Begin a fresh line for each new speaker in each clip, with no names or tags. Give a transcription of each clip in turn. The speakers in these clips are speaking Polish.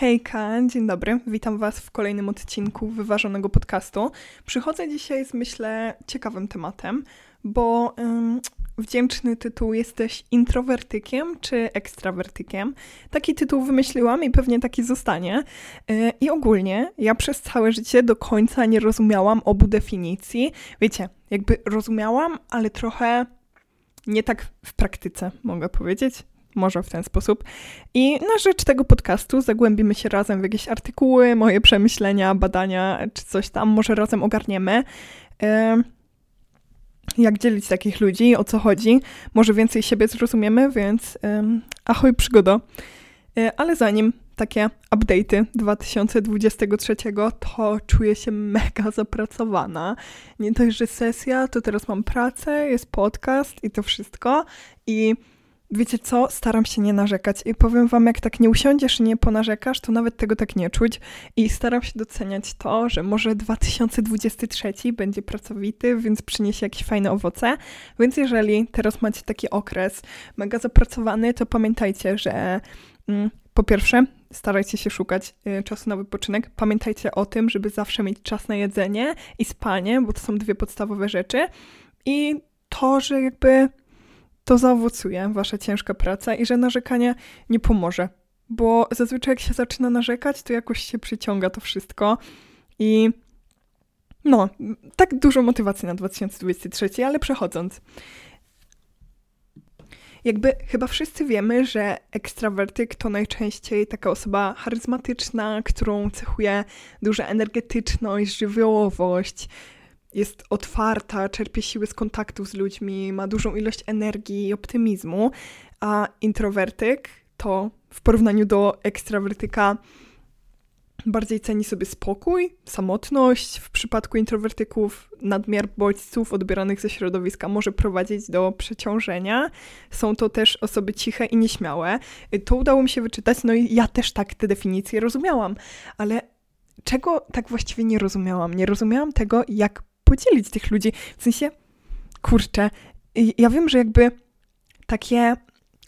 Hejka, dzień dobry. Witam Was w kolejnym odcinku wyważonego podcastu. Przychodzę dzisiaj z myślę ciekawym tematem, bo ym, wdzięczny tytuł Jesteś introwertykiem czy ekstrawertykiem? Taki tytuł wymyśliłam i pewnie taki zostanie. Yy, I ogólnie ja przez całe życie do końca nie rozumiałam obu definicji. Wiecie, jakby rozumiałam, ale trochę nie tak w praktyce, mogę powiedzieć. Może w ten sposób. I na rzecz tego podcastu zagłębimy się razem w jakieś artykuły, moje przemyślenia, badania czy coś tam. Może razem ogarniemy. Jak dzielić takich ludzi, o co chodzi. Może więcej siebie zrozumiemy, więc ahoj przygodo. E, ale zanim takie update'y 2023, to czuję się mega zapracowana. Nie dość, że sesja, to teraz mam pracę, jest podcast i to wszystko. I wiecie co, staram się nie narzekać i powiem wam, jak tak nie usiądziesz i nie ponarzekasz, to nawet tego tak nie czuć i staram się doceniać to, że może 2023 będzie pracowity, więc przyniesie jakieś fajne owoce, więc jeżeli teraz macie taki okres mega zapracowany, to pamiętajcie, że mm, po pierwsze, starajcie się szukać y, czasu na wypoczynek. Pamiętajcie o tym, żeby zawsze mieć czas na jedzenie i spanie, bo to są dwie podstawowe rzeczy. I to, że jakby to zaowocuje wasza ciężka praca i że narzekanie nie pomoże. Bo zazwyczaj jak się zaczyna narzekać, to jakoś się przyciąga to wszystko i no, tak dużo motywacji na 2023, ale przechodząc. Jakby chyba wszyscy wiemy, że ekstrawertyk to najczęściej taka osoba charyzmatyczna, którą cechuje duża energetyczność, żywiołowość, jest otwarta, czerpie siły z kontaktów z ludźmi, ma dużą ilość energii i optymizmu, a introwertyk to w porównaniu do ekstrawertyka bardziej ceni sobie spokój, samotność. W przypadku introwertyków nadmiar bodźców odbieranych ze środowiska może prowadzić do przeciążenia. Są to też osoby ciche i nieśmiałe. To udało mi się wyczytać, no i ja też tak te definicje rozumiałam, ale czego tak właściwie nie rozumiałam? Nie rozumiałam tego, jak podzielić tych ludzi. W sensie, kurczę, ja wiem, że jakby takie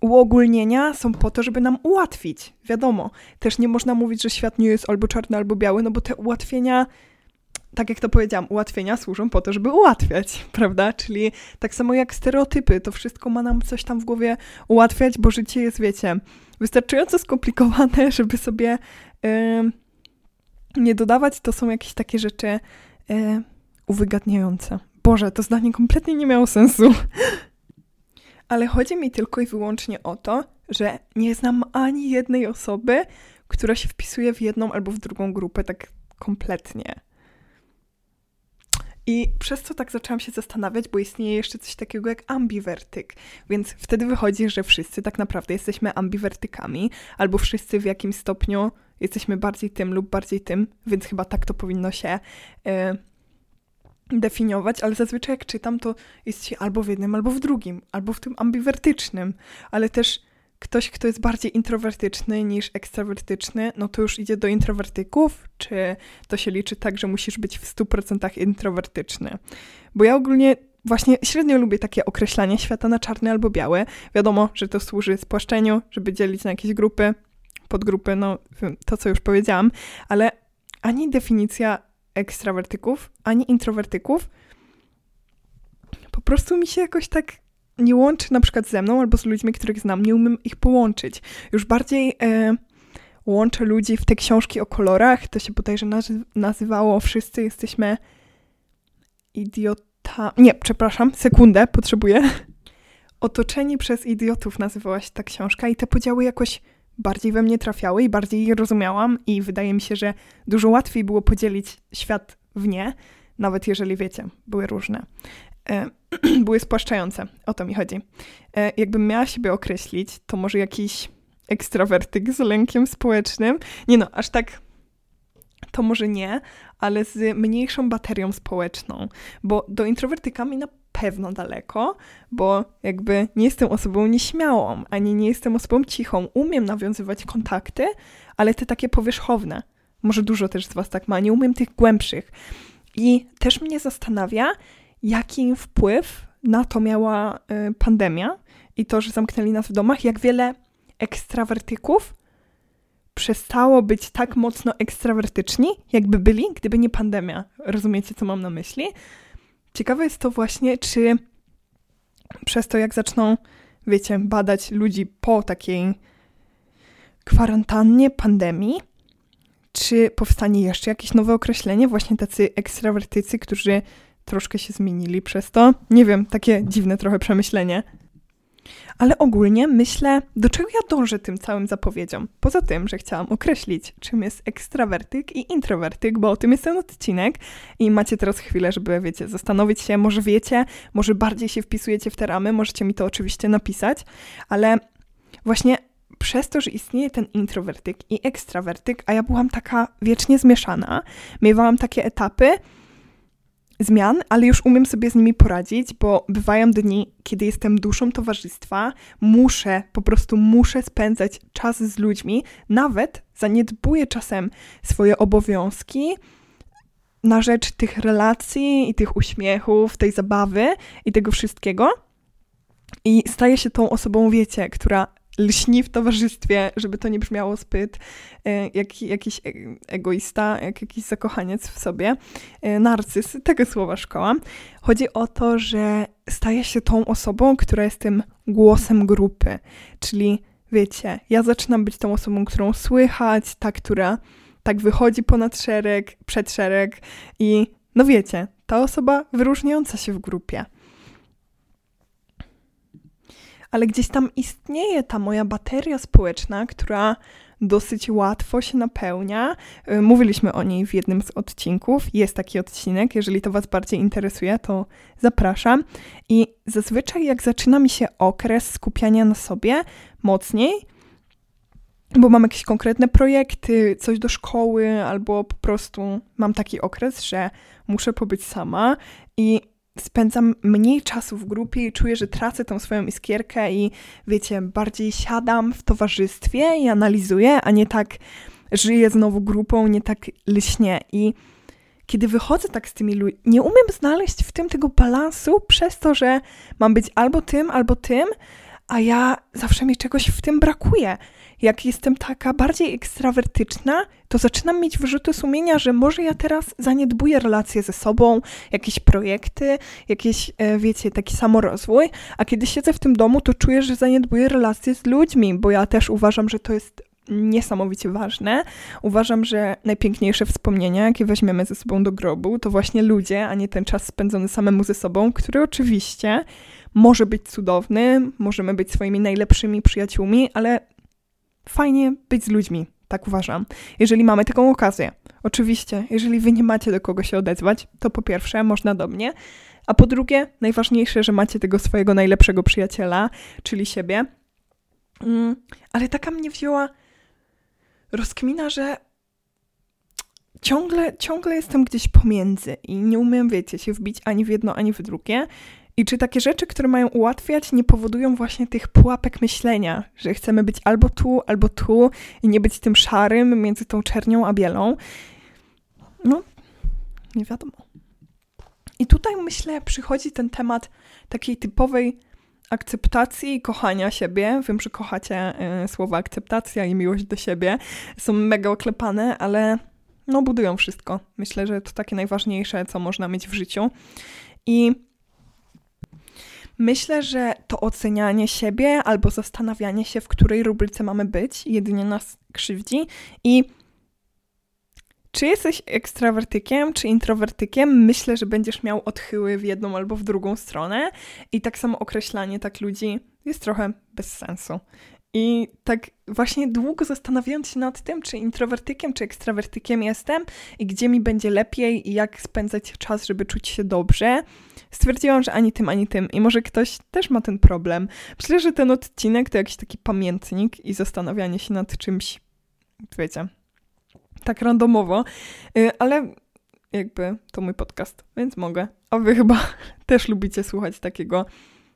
uogólnienia są po to, żeby nam ułatwić. Wiadomo, też nie można mówić, że świat nie jest albo czarny, albo biały, no bo te ułatwienia, tak jak to powiedziałam, ułatwienia służą po to, żeby ułatwiać, prawda? Czyli tak samo jak stereotypy, to wszystko ma nam coś tam w głowie ułatwiać, bo życie jest, wiecie, wystarczająco skomplikowane, żeby sobie yy, nie dodawać. To są jakieś takie rzeczy. Yy, uwygadniające. Boże, to zdanie kompletnie nie miało sensu. Ale chodzi mi tylko i wyłącznie o to, że nie znam ani jednej osoby, która się wpisuje w jedną albo w drugą grupę tak kompletnie. I przez co tak zaczęłam się zastanawiać, bo istnieje jeszcze coś takiego jak ambiwertyk. Więc wtedy wychodzi, że wszyscy tak naprawdę jesteśmy ambiwertykami, albo wszyscy w jakimś stopniu jesteśmy bardziej tym lub bardziej tym, więc chyba tak to powinno się yy, definiować, ale zazwyczaj jak czytam, to jest się albo w jednym, albo w drugim, albo w tym ambiwertycznym, ale też ktoś, kto jest bardziej introwertyczny niż ekstrawertyczny, no to już idzie do introwertyków, czy to się liczy tak, że musisz być w 100% introwertyczny? Bo ja ogólnie właśnie średnio lubię takie określanie świata na czarny albo biały. Wiadomo, że to służy spłaszczeniu, żeby dzielić na jakieś grupy, podgrupy, no to co już powiedziałam, ale ani definicja ekstrawertyków, ani introwertyków. Po prostu mi się jakoś tak nie łączy na przykład ze mną albo z ludźmi, których znam, nie umiem ich połączyć. Już bardziej e, łączę ludzi w te książki o kolorach, to się bodajże nazywało Wszyscy jesteśmy idiota... Nie, przepraszam, sekundę, potrzebuję. Otoczeni przez idiotów nazywała się ta książka i te podziały jakoś bardziej we mnie trafiały i bardziej je rozumiałam i wydaje mi się, że dużo łatwiej było podzielić świat w nie, nawet jeżeli wiecie, były różne. E, były spłaszczające, o to mi chodzi. E, jakbym miała siebie określić, to może jakiś ekstrawertyk z lękiem społecznym. Nie no, aż tak to może nie, ale z mniejszą baterią społeczną, bo do introwertykami na pewno daleko, bo jakby nie jestem osobą nieśmiałą, ani nie jestem osobą cichą. Umiem nawiązywać kontakty, ale te takie powierzchowne. Może dużo też z Was tak ma, nie umiem tych głębszych. I też mnie zastanawia, jaki wpływ na to miała y, pandemia i to, że zamknęli nas w domach, jak wiele ekstrawertyków przestało być tak mocno ekstrawertyczni, jakby byli, gdyby nie pandemia. Rozumiecie, co mam na myśli? Ciekawe jest to właśnie, czy przez to, jak zaczną, wiecie, badać ludzi po takiej kwarantannie, pandemii, czy powstanie jeszcze jakieś nowe określenie, właśnie tacy ekstrawertycy, którzy troszkę się zmienili przez to. Nie wiem, takie dziwne trochę przemyślenie. Ale ogólnie myślę, do czego ja dążę tym całym zapowiedziom. Poza tym, że chciałam określić, czym jest ekstrawertyk i introwertyk, bo o tym jest ten odcinek. I macie teraz chwilę, żeby, wiecie, zastanowić się, może wiecie, może bardziej się wpisujecie w te ramy, możecie mi to oczywiście napisać, ale właśnie przez to, że istnieje ten introwertyk i ekstrawertyk, a ja byłam taka wiecznie zmieszana, miewałam takie etapy, zmian, ale już umiem sobie z nimi poradzić, bo bywają dni, kiedy jestem duszą towarzystwa, muszę, po prostu muszę spędzać czas z ludźmi, nawet zaniedbuję czasem swoje obowiązki na rzecz tych relacji i tych uśmiechów, tej zabawy i tego wszystkiego. I staję się tą osobą, wiecie, która lśni w towarzystwie, żeby to nie brzmiało zbyt e, jak jakiś e, egoista, jak jakiś zakochaniec w sobie. E, narcyz, tego słowa szkoła. Chodzi o to, że staje się tą osobą, która jest tym głosem grupy, czyli wiecie, ja zaczynam być tą osobą, którą słychać, ta, która tak wychodzi ponad szereg, przed szereg i no wiecie, ta osoba wyróżniająca się w grupie ale gdzieś tam istnieje ta moja bateria społeczna, która dosyć łatwo się napełnia. Y, mówiliśmy o niej w jednym z odcinków. Jest taki odcinek. Jeżeli to Was bardziej interesuje, to zapraszam. I zazwyczaj, jak zaczyna mi się okres skupiania na sobie mocniej, bo mam jakieś konkretne projekty, coś do szkoły, albo po prostu mam taki okres, że muszę pobyć sama i spędzam mniej czasu w grupie i czuję, że tracę tą swoją iskierkę i wiecie, bardziej siadam w towarzystwie i analizuję, a nie tak żyję znowu grupą, nie tak lśnie. I kiedy wychodzę tak z tymi ludźmi, nie umiem znaleźć w tym tego balansu przez to, że mam być albo tym, albo tym, a ja zawsze mi czegoś w tym brakuje jak jestem taka bardziej ekstrawertyczna, to zaczynam mieć wyrzuty sumienia, że może ja teraz zaniedbuję relacje ze sobą, jakieś projekty, jakieś, e, wiecie, taki samorozwój, a kiedy siedzę w tym domu, to czuję, że zaniedbuję relacje z ludźmi, bo ja też uważam, że to jest niesamowicie ważne. Uważam, że najpiękniejsze wspomnienia, jakie weźmiemy ze sobą do grobu, to właśnie ludzie, a nie ten czas spędzony samemu ze sobą, który oczywiście może być cudowny, możemy być swoimi najlepszymi przyjaciółmi, ale fajnie być z ludźmi, tak uważam. Jeżeli mamy taką okazję. Oczywiście, jeżeli wy nie macie do kogo się odezwać, to po pierwsze można do mnie, a po drugie, najważniejsze, że macie tego swojego najlepszego przyjaciela, czyli siebie. Mm, ale taka mnie wzięła rozkmina, że ciągle, ciągle jestem gdzieś pomiędzy i nie umiem, wiecie, się wbić ani w jedno, ani w drugie. I czy takie rzeczy, które mają ułatwiać, nie powodują właśnie tych pułapek myślenia, że chcemy być albo tu, albo tu i nie być tym szarym między tą czernią a bielą? No, nie wiadomo. I tutaj myślę, przychodzi ten temat takiej typowej akceptacji i kochania siebie. Wiem, że kochacie y, słowa akceptacja i miłość do siebie. Są mega oklepane, ale no budują wszystko. Myślę, że to takie najważniejsze, co można mieć w życiu. I Myślę, że to ocenianie siebie albo zastanawianie się, w której rubryce mamy być, jedynie nas krzywdzi. I czy jesteś ekstrawertykiem, czy introwertykiem, myślę, że będziesz miał odchyły w jedną albo w drugą stronę. I tak samo określanie tak ludzi jest trochę bez sensu. I tak właśnie długo zastanawiając się nad tym, czy introwertykiem, czy ekstrawertykiem jestem i gdzie mi będzie lepiej i jak spędzać czas, żeby czuć się dobrze, stwierdziłam, że ani tym, ani tym. I może ktoś też ma ten problem. Myślę, że ten odcinek to jakiś taki pamiętnik i zastanawianie się nad czymś, wiecie, tak randomowo, y, ale jakby to mój podcast, więc mogę. A wy chyba też lubicie słuchać takiego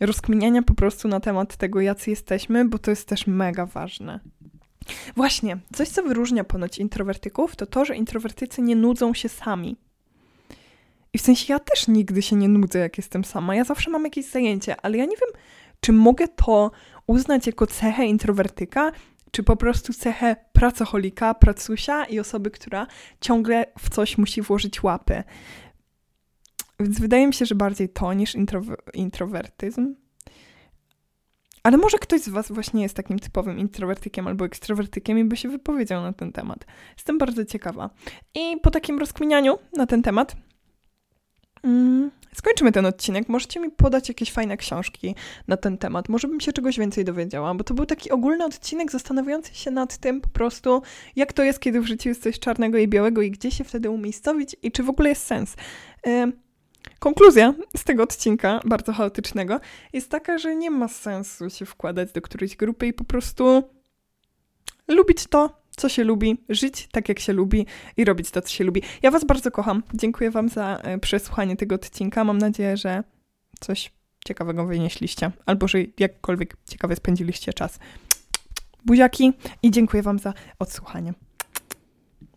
rozkminiania po prostu na temat tego, jacy jesteśmy, bo to jest też mega ważne. Właśnie, coś co wyróżnia ponoć introwertyków, to to, że introwertycy nie nudzą się sami. I w sensie ja też nigdy się nie nudzę, jak jestem sama. Ja zawsze mam jakieś zajęcie, ale ja nie wiem, czy mogę to uznać jako cechę introwertyka, czy po prostu cechę pracoholika, pracusia i osoby, która ciągle w coś musi włożyć łapy. Więc wydaje mi się, że bardziej to niż introw- introwertyzm. Ale może ktoś z Was właśnie jest takim typowym introwertykiem albo ekstrawertykiem i by się wypowiedział na ten temat. Jestem bardzo ciekawa. I po takim rozkminianiu na ten temat mm, skończymy ten odcinek. Możecie mi podać jakieś fajne książki na ten temat. Może bym się czegoś więcej dowiedziała, bo to był taki ogólny odcinek zastanawiający się nad tym po prostu, jak to jest, kiedy w życiu jest coś czarnego i białego i gdzie się wtedy umiejscowić i czy w ogóle jest sens. Yy, Konkluzja z tego odcinka, bardzo chaotycznego, jest taka, że nie ma sensu się wkładać do którejś grupy i po prostu lubić to, co się lubi, żyć tak, jak się lubi i robić to, co się lubi. Ja Was bardzo kocham. Dziękuję Wam za e, przesłuchanie tego odcinka. Mam nadzieję, że coś ciekawego wynieśliście, albo że jakkolwiek ciekawie spędziliście czas. Buziaki i dziękuję Wam za odsłuchanie.